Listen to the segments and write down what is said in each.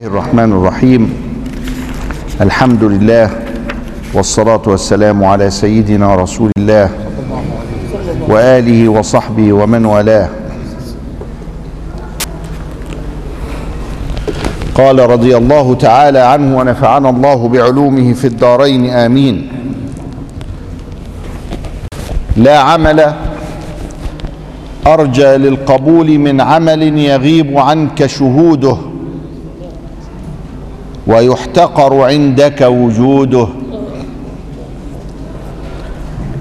الرحمن الرحيم. الحمد لله والصلاة والسلام على سيدنا رسول الله وآله وصحبه ومن والاه. قال رضي الله تعالى عنه ونفعنا الله بعلومه في الدارين آمين. لا عمل أرجى للقبول من عمل يغيب عنك شهوده. ويحتقر عندك وجوده.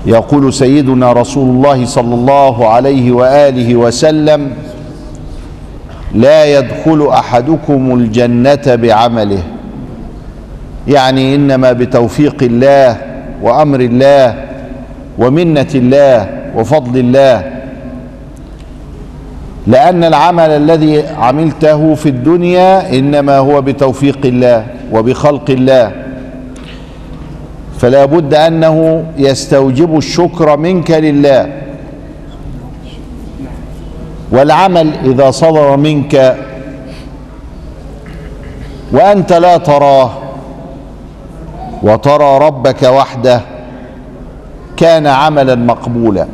يقول سيدنا رسول الله صلى الله عليه وآله وسلم لا يدخل أحدكم الجنة بعمله. يعني إنما بتوفيق الله وأمر الله ومنة الله وفضل الله لأن العمل الذي عملته في الدنيا إنما هو بتوفيق الله وبخلق الله. فلا بد أنه يستوجب الشكر منك لله. والعمل إذا صدر منك وأنت لا تراه وترى ربك وحده كان عملا مقبولا.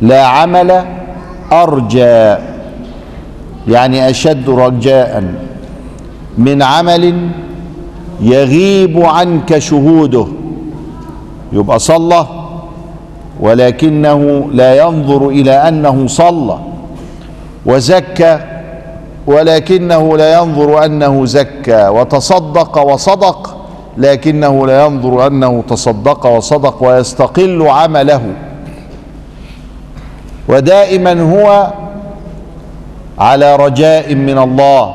لا عمل أرجى يعني أشد رجاء من عمل يغيب عنك شهوده. يبقى صلى ولكنه لا ينظر إلى أنه صلى وزكى ولكنه لا ينظر أنه زكى وتصدق وصدق لكنه لا ينظر أنه تصدق وصدق ويستقل عمله. ودائما هو على رجاء من الله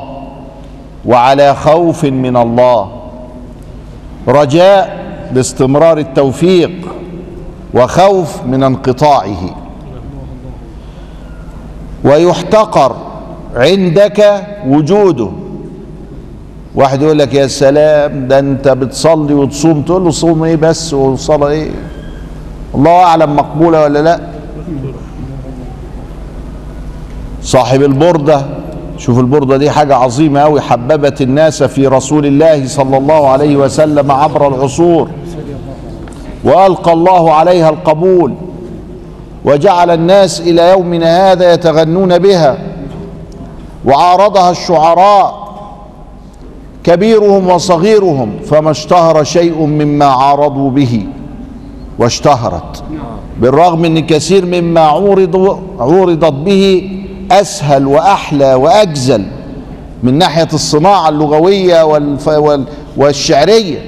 وعلى خوف من الله. رجاء باستمرار التوفيق وخوف من انقطاعه. ويحتقر عندك وجوده. واحد يقول لك يا سلام ده انت بتصلي وتصوم. تقول له صوم إيه بس؟ وصلاة إيه؟ الله أعلم مقبولة ولا لا. صاحب البردة. شوف البردة دي حاجة عظيمة أوي. حببت الناس في رسول الله صلى الله عليه وسلم عبر العصور. وألقى الله عليها القبول. وجعل الناس إلى يومنا هذا يتغنون بها. وعارضها الشعراء. كبيرهم وصغيرهم. فما اشتهر شيء مما عارضوا به. واشتهرت. بالرغم إن كثير مما عورض عورضت به. أسهل وأحلى وأجزل من ناحية الصناعة اللغوية والف والشعرية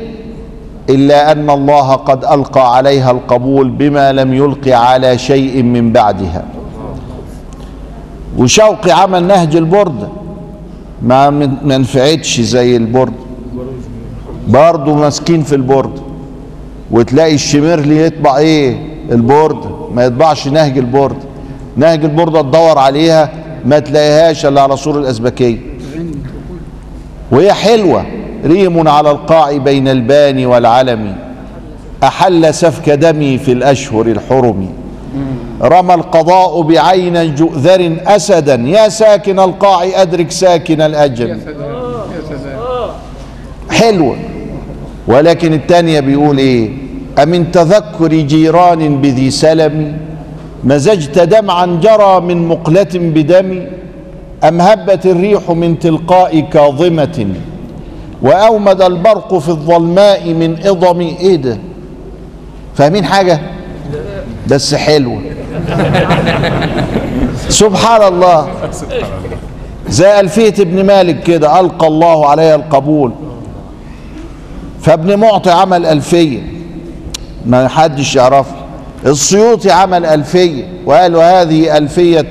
إلا أن الله قد ألقى عليها القبول بما لم يلقي على شيء من بعدها. وشوقي عمل نهج البردة ما ما نفعتش زي البردة. برضه ماسكين في البردة. وتلاقي الشمرلي يطبع إيه؟ البردة ما يطبعش نهج البردة نهج البردة تدور عليها ما تلاقيهاش إلا على سور الازبكيه وهي حلوة ريم على القاع بين البان والعلم. أحل سفك دمي في الأشهر الحرم. رمى القضاء بعين جؤذر أسدا. يا ساكن القاع أدرك ساكن الاجل حلوة. ولكن الثانية بيقول إيه؟ أمن تذكر جيران بذي سلم؟ مزجت دمعا جرى من مقلة بدم أم هبت الريح من تلقاء كاظمة؟ وأومد البرق في الظلماء من إضم إيه ده فاهمين حاجة؟ بس حلوة سبحان الله. زي ألفية ابن مالك كده ألقى الله عليها القبول. فابن معطي عمل ألفية ما حدش يعرفها السيوطي عمل ألفية وقال وهذه ألفية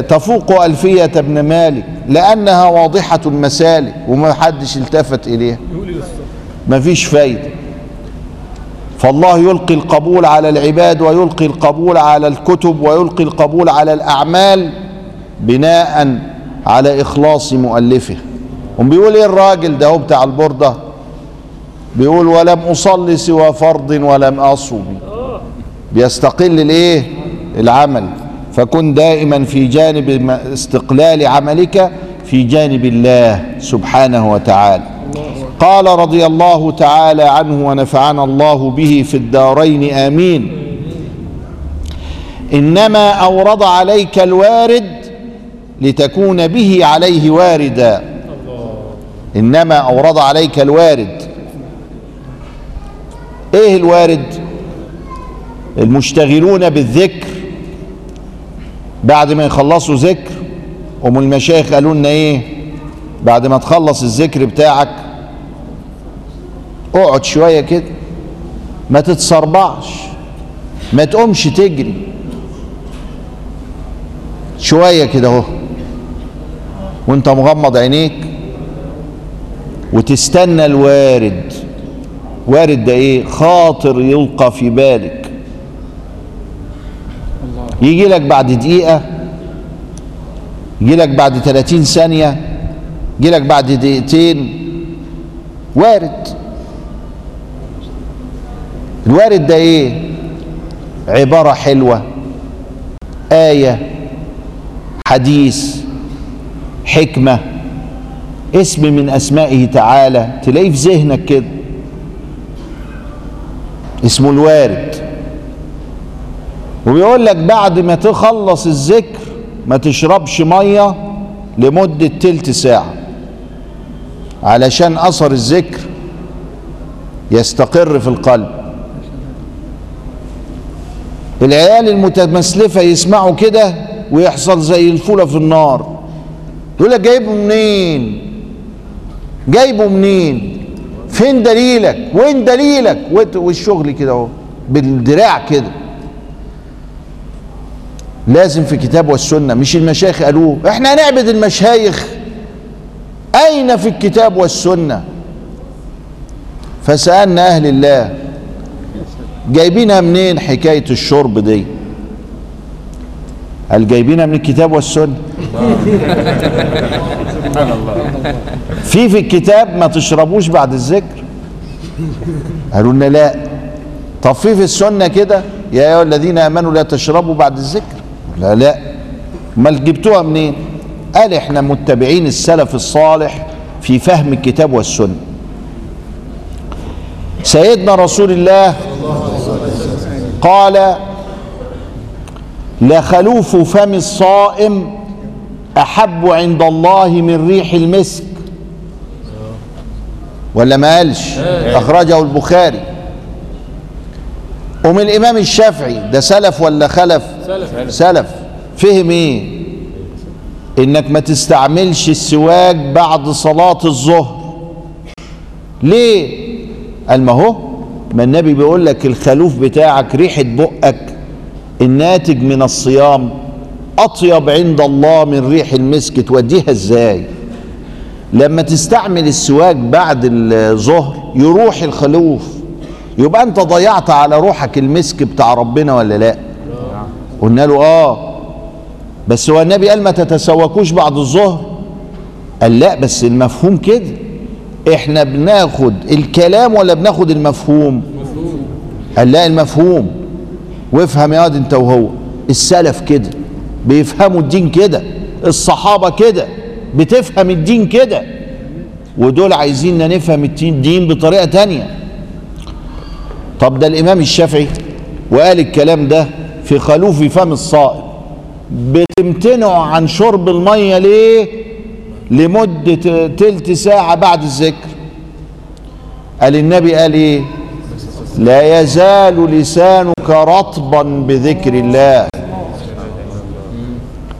تفوق ألفية ابن مالك لأنها واضحة المسالك وما حدش التفت إليها. ما فيش فايدة. فالله يلقي القبول على العباد ويلقي القبول على الكتب ويلقي القبول على الأعمال بناء على إخلاص مؤلفه. وبيقول إيه الراجل ده هو بتاع البرده؟ بيقول ولم أصلي سوى فرض ولم أصوم. بيستقل الايه؟ العمل. فكن دائما في جانب استقلال عملك في جانب الله سبحانه وتعالى. قال رضي الله تعالى عنه ونفعنا الله به في الدارين آمين. إنما أورد عليك الوارد لتكون به عليه واردا. إنما أورد عليك الوارد. إيه الوارد؟ المشتغلون بالذكر. بعد ما يخلصوا ذكر أم المشايخ قالوا لنا إيه؟ بعد ما تخلص الذكر بتاعك اقعد شوية كده ما تتصربعش ما تقومش تجري. شوية كده اهو وانت مغمض عينيك وتستنى الوارد. وارد ده إيه؟ خاطر يلقى في بالك. يجي لك بعد دقيقة يجي لك بعد 30 ثانية يجي لك بعد دقيقتين. وارد. الوارد ده إيه؟ عبارة حلوة. آية حديث حكمة. اسم من أسمائه تعالى. تلاقيه في ذهنك كده. اسمه الوارد. وبيقول لك بعد ما تخلص الذكر ما تشربش مية لمدة تلت ساعة. علشان أثر الذكر يستقر في القلب. العيال المتمسلفة يسمعوا كده ويحصل زي الفولة في النار. يقول لك جايبه منين؟ جايبه منين؟ فين دليلك؟ وين دليلك؟ والشغل كده أهو بالدراع كده. لازم في كتاب والسنة مش المشايخ قالوه. إحنا هنعبد المشايخ. أين في الكتاب والسنة؟ فسألنا أهل الله. جايبينها منين حكاية الشرب دي؟ هل جايبينها من الكتاب والسنة. في في الكتاب ما تشربوش بعد الذكر. قالوا لنا لا. طب في في السنة كده؟ يا أيها الذين آمنوا لا تشربوا بعد الذكر. لا لا. امال جبتوها منين؟ قال إحنا متبعين السلف الصالح في فهم الكتاب والسنة. سيدنا رسول الله قال لخلوف فم الصائم أحب عند الله من ريح المسك. ولا ما قالش؟ أخرجه البخاري. ومن الإمام الشافعي ده سلف ولا خلف؟ سلف. سلف. فهم إيه إنك ما تستعملش السواك بعد صلاة الظهر. ليه؟ قال ما هو؟ ما النبي بيقول لك الخلوف بتاعك ريحة بقك الناتج من الصيام أطيب عند الله من ريح المسك توديها إزاي؟ لما تستعمل السواك بعد الظهر يروح الخلوف. يبقى أنت ضيعت على روحك المسك بتاع ربنا ولا لا؟ قلنا له آه. بس هو النبي قال ما تتسوكوش بعد الظهر. قال لا بس المفهوم كده. إحنا بناخد الكلام ولا بناخد المفهوم؟ قال لا المفهوم. وافهم يا واد انت وهو. السلف كده. بيفهموا الدين كده. الصحابة كده. بتفهم الدين كده. ودول عايزيننا نفهم الدين بطريقة تانية. طب ده الإمام الشافعي وقال الكلام ده. في خلوف فم الصائم بتمتنعوا عن شرب المية ليه؟ لمدة تلت ساعة بعد الذكر. قال النبي قال إيه؟ لا يزال لسانك رطبا بذكر الله.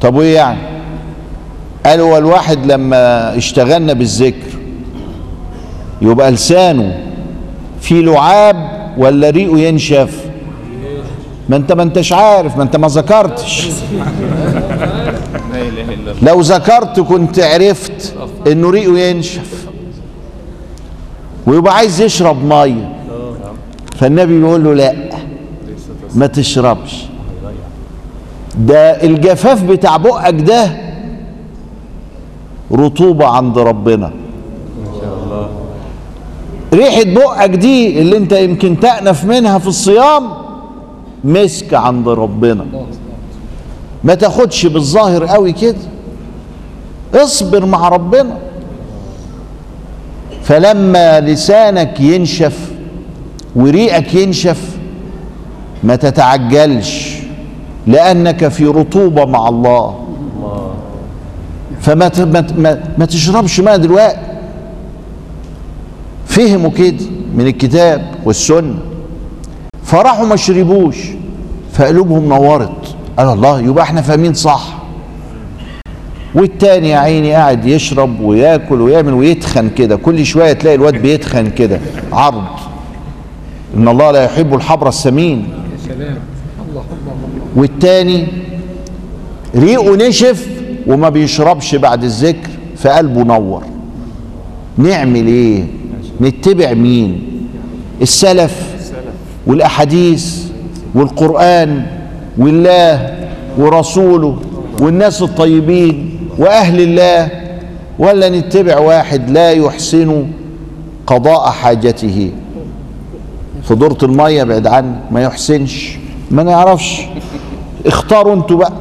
طب وإيه يعني؟ قال هو الواحد لما اشتغلنا بالذكر يبقى لسانه في لعاب ولا ريقه ينشف؟ ما انت ما انتش عارف ما انت ما ذكرتش. لو ذكرت كنت عرفت انه ريقه ينشف ويبقى عايز يشرب مية. فالنبي بيقول له لا ما تشربش. ده الجفاف بتاع بقك ده رطوبة عند ربنا. ريحة بقك دي اللي انت يمكن تأنف منها في الصيام مسك عند ربنا. ما تاخدش بالظاهر قوي كده. اصبر مع ربنا. فلما لسانك ينشف وريقك ينشف ما تتعجلش لأنك في رطوبة مع الله. فما ما, ما تشربش ماء دلوقتي. فهموا كده من الكتاب والسنة. فراحوا ما شربوش فقلوبهم نورت. قال الله يبقى إحنا فاهمين صح. والتاني يا عيني قاعد يشرب وياكل ويعمل ويتخن كده. كل شوية تلاقي الواد بيتخن كده. عرض. إن الله لا يحب الحبر السمين. والتاني ريقه نشف وما بيشربش بعد الذكر فقلبه نور. نعمل إيه؟ نتبع مين؟ السلف. والأحاديث والقرآن والله ورسوله والناس الطيبين وأهل الله ولا نتبع واحد لا يحسن قضاء حاجته. في دورة المية بعد عنه ما يحسنش ما نعرفش. اختاروا أنتوا بقى.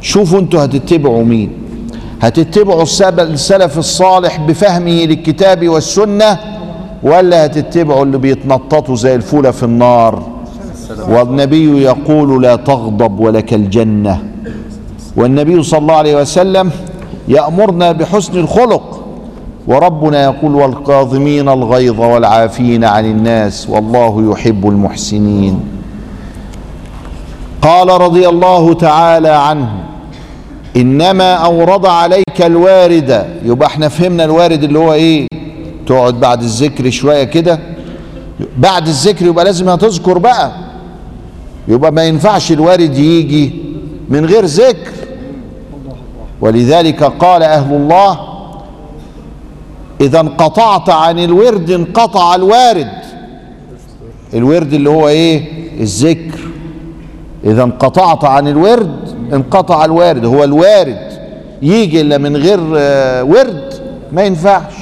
شوفوا أنتوا هتتبعوا مين. هتتبعوا السلف الصالح بفهمه للكتاب والسنة ولا هتتبعوا اللي بيتنططوا زي الفولة في النار. والنبي يقول لا تغضب ولك الجنة. والنبي صلى الله عليه وسلم يأمرنا بحسن الخلق. وربنا يقول والكاظمين الغيظ والعافين عن الناس والله يحب المحسنين. قال رضي الله تعالى عنه إنما أورد عليك الوارد. يبقى إحنا فهمنا الوارد اللي هو إيه؟ تقعد بعد الذكر شوية كده. بعد الذكر يبقى لازم هتذكر بقى. يبقى ما ينفعش الوارد يجي من غير ذكر. ولذلك قال أهل الله إذا انقطعت عن الورد انقطع الوارد. الورد اللي هو إيه؟ الذكر. إذا انقطعت عن الورد انقطع الوارد. هو الوارد. يجي إلا من غير آه، ورد ما ينفعش.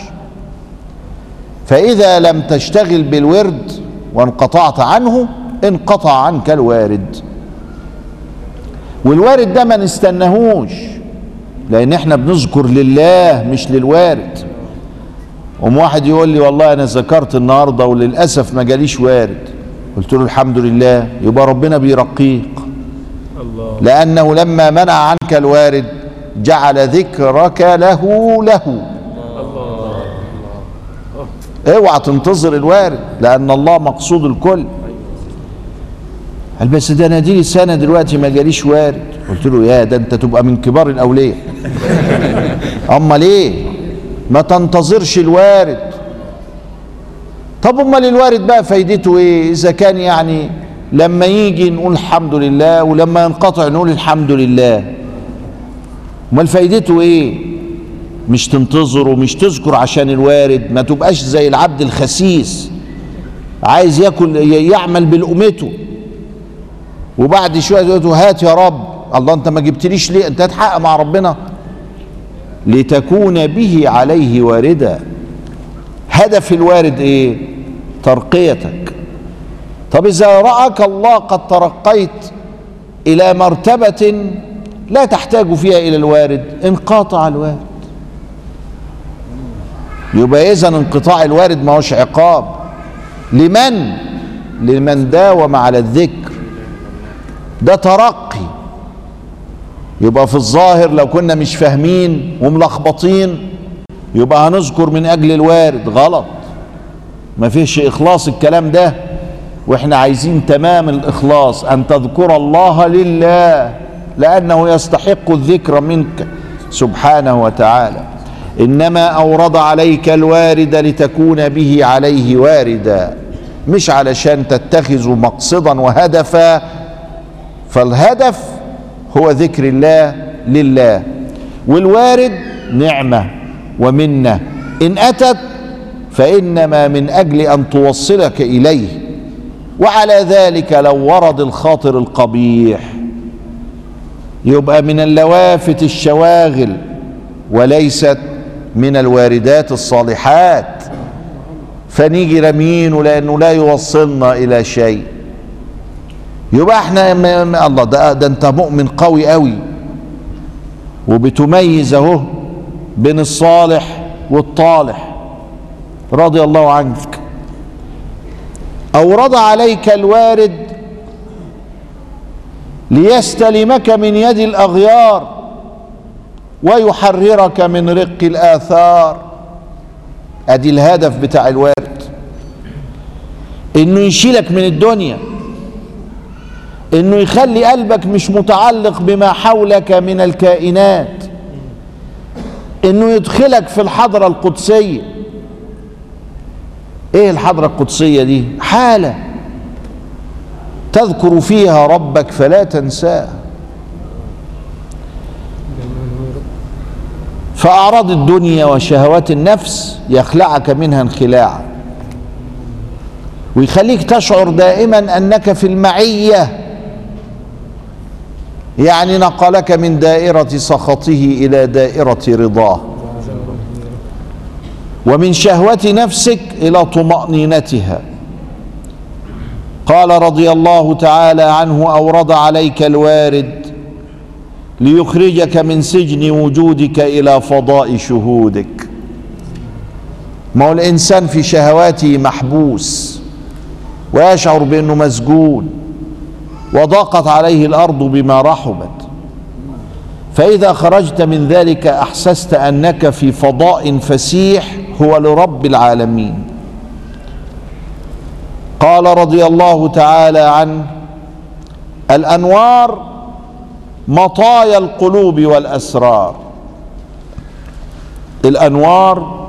فإذا لم تشتغل بالورد وانقطعت عنه انقطع عنك الوارد. والوارد ده ما نستناهوش لأن إحنا بنذكر لله مش للوارد. قوم واحد يقول لي والله أنا ذكرت النهارده وللأسف ما جاليش وارد. قلت له الحمد لله يبقى ربنا بيرقيك لأنه لما منع عنك الوارد جعل ذكرك له له. اوعى تنتظر الوارد لأن الله مقصود الكل. قال بس ده أنا دي سنه دلوقتي ما جاليش وارد. قلت له يا ده أنت تبقى من كبار الأولياء. اما ليه ما تنتظرش الوارد. طب أمال الوارد بقى فايدته إيه؟ إذا كان يعني لما يجي نقول الحمد لله ولما ينقطع نقول الحمد لله. أمال فايدته إيه؟ مش تنتظر ومش تذكر عشان الوارد ما تبقاش زي العبد الخسيس. عايز ياكل يعمل بلقمته وبعد شوية يقول له هات يا رب. الله انت ما جبتليش ليه؟ انت هتحقق مع ربنا. لتكون به عليه واردا. هدف الوارد إيه؟ ترقيتك. طب إذا رأك الله قد ترقيت إلى مرتبة لا تحتاج فيها إلى الوارد انقطع الوارد. يبقى إذا انقطاع الوارد ما هوش عقاب. لمن؟ لمن داوم على الذكر. ده ترقي. يبقى في الظاهر لو كنا مش فاهمين وملخبطين يبقى هنذكر من أجل الوارد. غلط. ما فيش إخلاص الكلام ده. وإحنا عايزين تمام الإخلاص. أن تذكر الله لله. لأنه يستحق الذكر منك سبحانه وتعالى. إنما أورد عليك الوارد لتكون به عليه واردا. مش علشان تتخذ مقصدا وهدفا. فالهدف هو ذكر الله لله. والوارد نعمة ومنة. إن أتت فإنما من أجل أن توصلك إليه. وعلى ذلك لو ورد الخاطر القبيح. يبقى من اللوافت الشواغل وليست من الواردات الصالحات. فنيجي رمينه لأنه لا يوصلنا إلى شيء. يبقى إحنا الله ده, ده أنت مؤمن قوي قوي وبتميز أهو بين الصالح والطالح رضي الله عنك. أورد عليك الوارد ليستلمك من يد الأغيار. ويحررك من رق الآثار. أدي الهدف بتاع الوارد إنه يشيلك من الدنيا. إنه يخلي قلبك مش متعلق بما حولك من الكائنات. إنه يدخلك في الحضرة القدسية. إيه الحضرة القدسية دي؟ حالة تذكر فيها ربك فلا تنساه. فأعراض الدنيا وشهوات النفس يخلعك منها انخلاعا ويخليك تشعر دائما أنك في المعية. يعني نقلك من دائرة سخطه إلى دائرة رضاه. ومن شهوة نفسك إلى طمأنينتها. قال رضي الله تعالى عنه أورد عليك الوارد ليخرجك من سجن وجودك إلى فضاء شهودك. ما هو الإنسان في شهواته محبوس ويشعر بأنه مسجون وضاقت عليه الأرض بما رحبت. فإذا خرجت من ذلك أحسست أنك في فضاء فسيح هو لرب العالمين. قال رضي الله تعالى عنه الأنوار مطايا القلوب والأسرار. الأنوار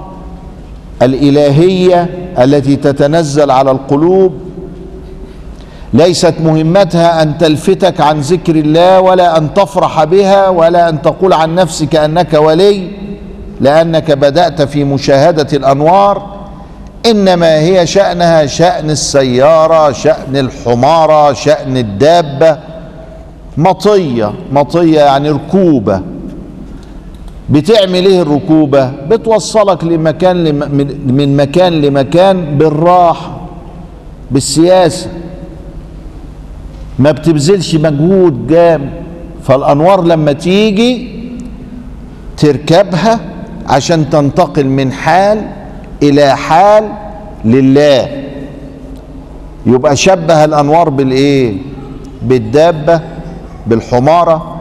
الإلهية التي تتنزل على القلوب ليست مهمتها أن تلفتك عن ذكر الله ولا أن تفرح بها ولا أن تقول عن نفسك أنك ولي لأنك بدأت في مشاهدة الأنوار. إنما هي شأنها شأن السيارة شأن الحمارة شأن الدابة. مطية مطية يعني ركوبة. بتعمل إيه الركوبة؟ بتوصلك لمكان لم من مكان لمكان بالراحة بالسياسة. ما بتبذلش مجهود جامد فالأنوار لما تيجي تركبها عشان تنتقل من حال إلى حال لله. يبقى شبه الأنوار بالإيه؟ بالدابة. بالحمارة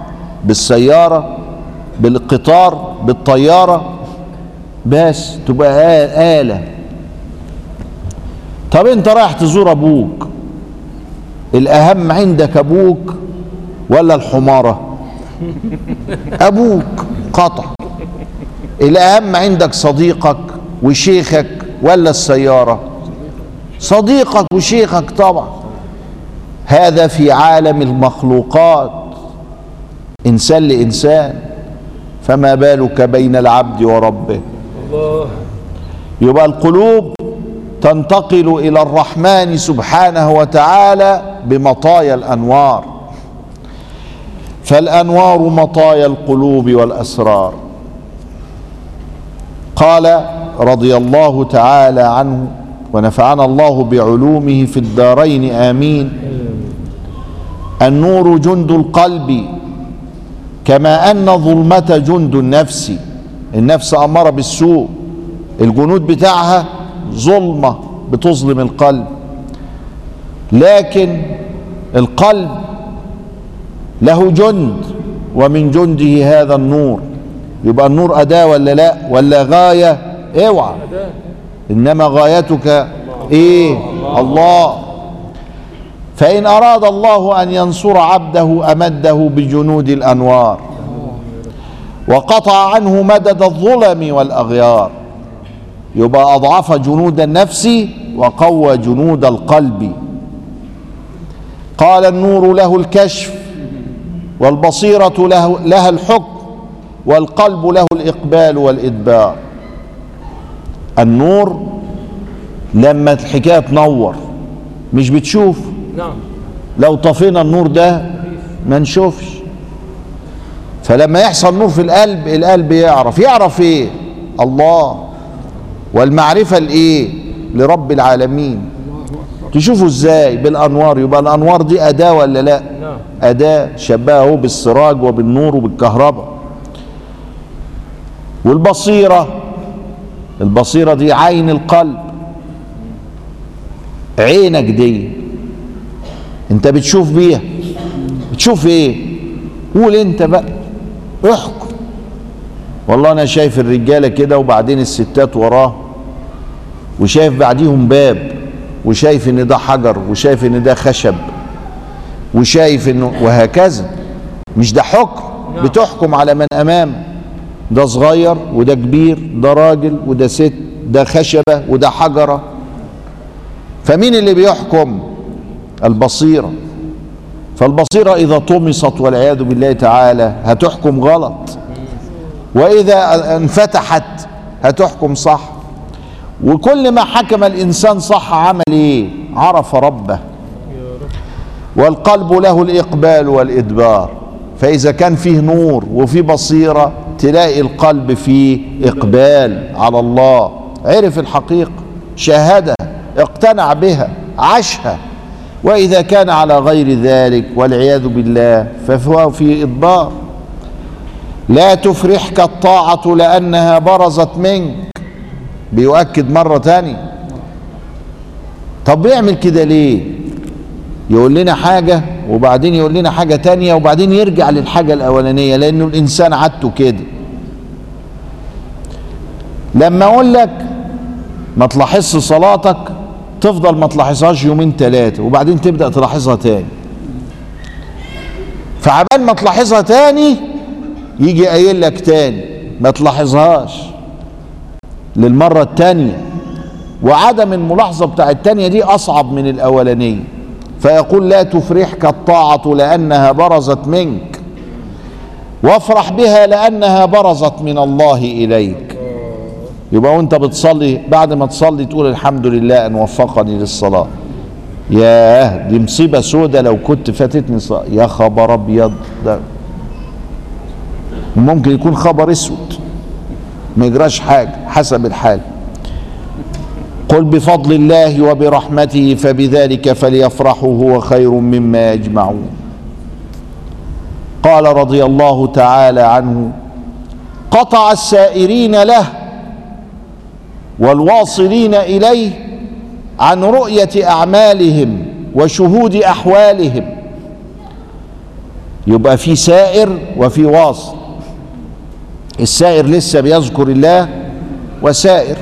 بالسيارة بالقطار بالطيارة. بس تبقى آلة. طب انت رايح تزور أبوك الأهم عندك أبوك ولا الحمارة؟ أبوك قطع. الأهم عندك صديقك وشيخك ولا السيارة؟ صديقك وشيخك طبعا. هذا في عالم المخلوقات. إنسان لإنسان فما بالك بين العبد وربه؟ الله. يبقى القلوب تنتقل إلى الرحمن سبحانه وتعالى بمطايا الأنوار. فالأنوار مطايا القلوب والأسرار. قال رضي الله تعالى عنه ونفعنا الله بعلومه في الدارين آمين. النور جند القلب كما أن ظلمة جند النفس. النفس اماره بالسوء. الجنود بتاعها ظلمة بتظلم القلب. لكن القلب له جند ومن جنده هذا النور. يبقى النور أداة ولا لا؟ ولا غاية؟ اوعى إنما غايتك إيه؟ الله. فإن أراد الله أن ينصر عبده أمده بجنود الأنوار وقطع عنه مدد الظلم والأغيار يبقى أضعف جنود النفس وقوى جنود القلب قال النور له الكشف والبصيرة له لها الحكم والقلب له الإقبال والإدبار النور لما الحكاية تنور مش بتشوف نعم. لو طفينا النور ده ما نشوفش. فلما يحصل نور في القلب القلب يعرف. يعرف إيه؟ الله. والمعرفة لإيه؟ لرب العالمين. تشوفوا إزاي بالأنوار؟ يبقى الأنوار دي أداة ولا لا؟ نعم. أداة. شبهه بالسراج وبالنور وبالكهرباء. والبصيرة. البصيرة دي عين القلب. عينك دي. انت بتشوف بيها. بتشوف إيه؟ قول انت بقى. احكم. والله أنا شايف الرجاله كده وبعدين الستات وراه وشايف بعديهم باب وشايف ان ده حجر وشايف ان ده خشب وشايف انه وهكذا. مش ده حكم؟ بتحكم على من امامك ده صغير وده كبير ده راجل وده ست ده خشبة وده حجرة. فمين اللي بيحكم؟ البصيرة. فالبصيرة إذا طمست والعياذ بالله تعالى هتحكم غلط. وإذا انفتحت هتحكم صح. وكل ما حكم الإنسان صح عمل إيه؟ عرف ربه. والقلب له الإقبال والإدبار. فإذا كان فيه نور وفيه بصيرة تلاقي القلب فيه إقبال على الله. عرف الحقيقة. شاهدها اقتنع بها عاشها. وإذا كان على غير ذلك والعياذ بالله فهو في ادبار لا تفرحك الطاعة لأنها برزت منك. بيؤكد مرة تانية طب بيعمل كده ليه؟ يقول لنا حاجة وبعدين يقول لنا حاجة تانية وبعدين يرجع للحاجة الأولانية لأنه الإنسان عادته كده. لما أقول لك ما تلاحظش صلاتك تفضل ما تلاحظهاش يومين ثلاثة وبعدين تبدأ تلاحظها تاني. فعبال ما تلاحظها تاني يجي قايل لك تاني ما تلاحظهاش. للمرة التانية. وعدم الملاحظة بتاع التانية دي أصعب من الأولانية. فيقول لا تفرحك الطاعة لأنها برزت منك. وافرح بها لأنها برزت من الله إليك. يبقى وانت بتصلي بعد ما تصلي تقول الحمد لله أن وفقني للصلاة. ياه دي مصيبة سودة لو كنت فاتتني صلاة يا خبر أبيض. ده ممكن يكون خبر أسود. ما يجراش حاجة حسب الحال. قل بفضل الله وبرحمته فبذلك فليفرحوا هو خير مما يجمعون. قال رضي الله تعالى عنه قطع السائرين له والواصلين إليه عن رؤية أعمالهم وشهود أحوالهم. يبقى في سائر وفي واصل. السائر لسه بيذكر الله وسائر.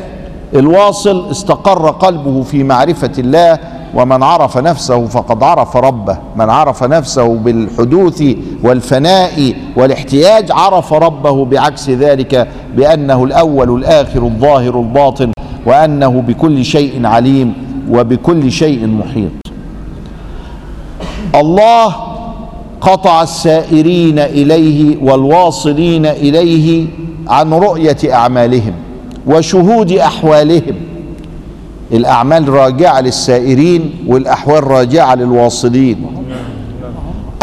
الواصل استقر قلبه في معرفة الله ومن عرف نفسه فقد عرف ربه. من عرف نفسه بالحدوث والفناء والاحتياج عرف ربه بعكس ذلك بأنه الأول الآخر الظاهر الباطن وأنه بكل شيء عليم وبكل شيء محيط. الله قطع السائرين إليه والواصلين إليه عن رؤية أعمالهم وشهود أحوالهم. الأعمال راجعة للسائرين والأحوال راجعة للواصلين.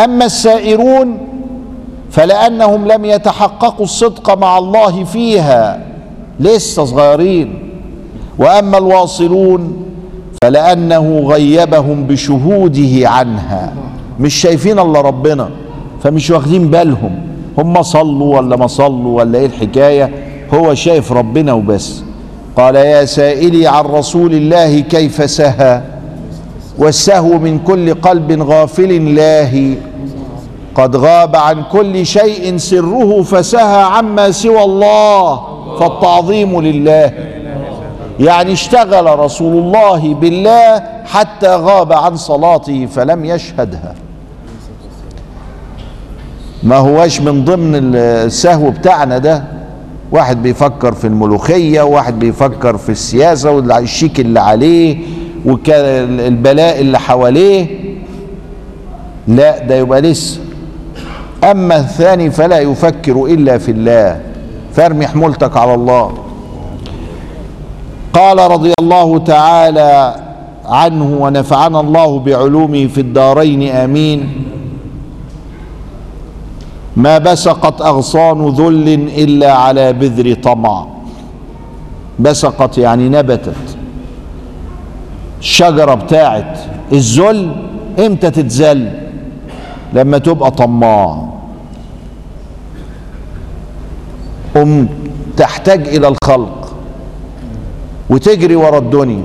أما السائرون فلأنهم لم يتحققوا الصدق مع الله فيها لسه صغيرين وأما الواصلون فلأنه غيبهم بشهوده عنها. مش شايفين الا ربنا فمش واخدين بالهم. هم صلوا ولا ما صلوا ولا إيه الحكاية؟ هو شايف ربنا وبس. قال يا سائلي عن رسول الله كيف سهى؟ والسهو من كل قلب غافل لاهي. قد غاب عن كل شيء سره فسهى عما سوى الله فالتعظيم لله. يعني اشتغل رسول الله بالله حتى غاب عن صلاته فلم يشهدها. ما هواش من ضمن السهو بتاعنا ده؟ واحد بيفكر في الملوخية وواحد بيفكر في السياسة والشيك اللي عليه والبلاء اللي حواليه. لا ده يبقى لسه. أما الثاني فلا يفكر إلا في الله. فارمي حمولتك على الله. قال رضي الله تعالى عنه ونفعنا الله بعلومه في الدارين آمين. ما بسقت أغصان ذل إلا على بذر طمع. بسقت يعني نبتت. الشجرة بتاعت الذل إمتى تتذل؟ لما تبقى طماع. أم تحتاج إلى الخلق وتجري ورا الدنيا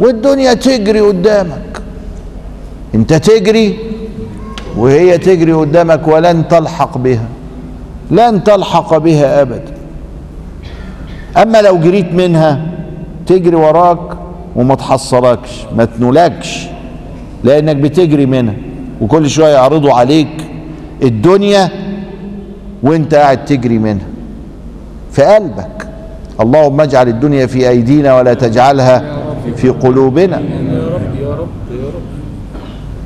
والدنيا تجري قدامك. أنت تجري وهي تجري قدامك ولن تلحق بها. لن تلحق بها أبدا. أما لو جريت منها تجري وراك وما تحصلكش ما تنولكش لأنك بتجري منها. وكل شوية يعرضوا عليك الدنيا وانت قاعد تجري منها. في قلبك. اللهم اجعل الدنيا في أيدينا ولا تجعلها في قلوبنا يا رب يا رب يا رب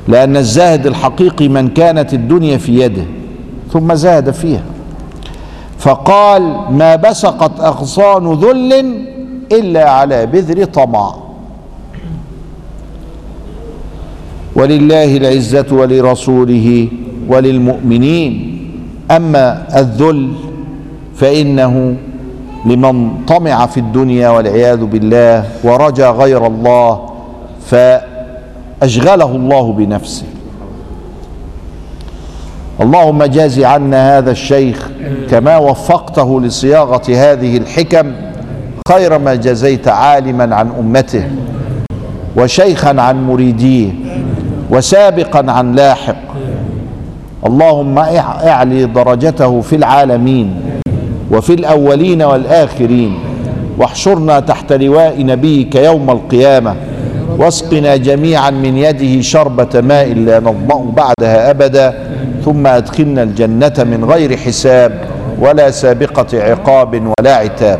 لأن الزاهد الحقيقي من كانت الدنيا في يده ثم زاد فيها. فقال ما بسقت أغصان ذل إلا على بذر طمع. ولله العزة ولرسوله وللمؤمنين. أما الذل فإنه لمن طمع في الدنيا والعياذ بالله ورجا غير الله فأشغله الله بنفسه. اللهم جاز عنا هذا الشيخ كما وفقته لصياغة هذه الحكم خير ما جزيت عالما عن أمته وشيخا عن مريديه وسابقا عن لاحق. اللهم إعلي درجته في العالمين وفي الأولين والآخرين واحشرنا تحت لواء نبيك يوم القيامة. واسقنا جميعا من يده شربة ماء لا نظمأ بعدها أبدا ثم أدخلنا الجنة من غير حساب ولا سابقة عقاب ولا عتاب.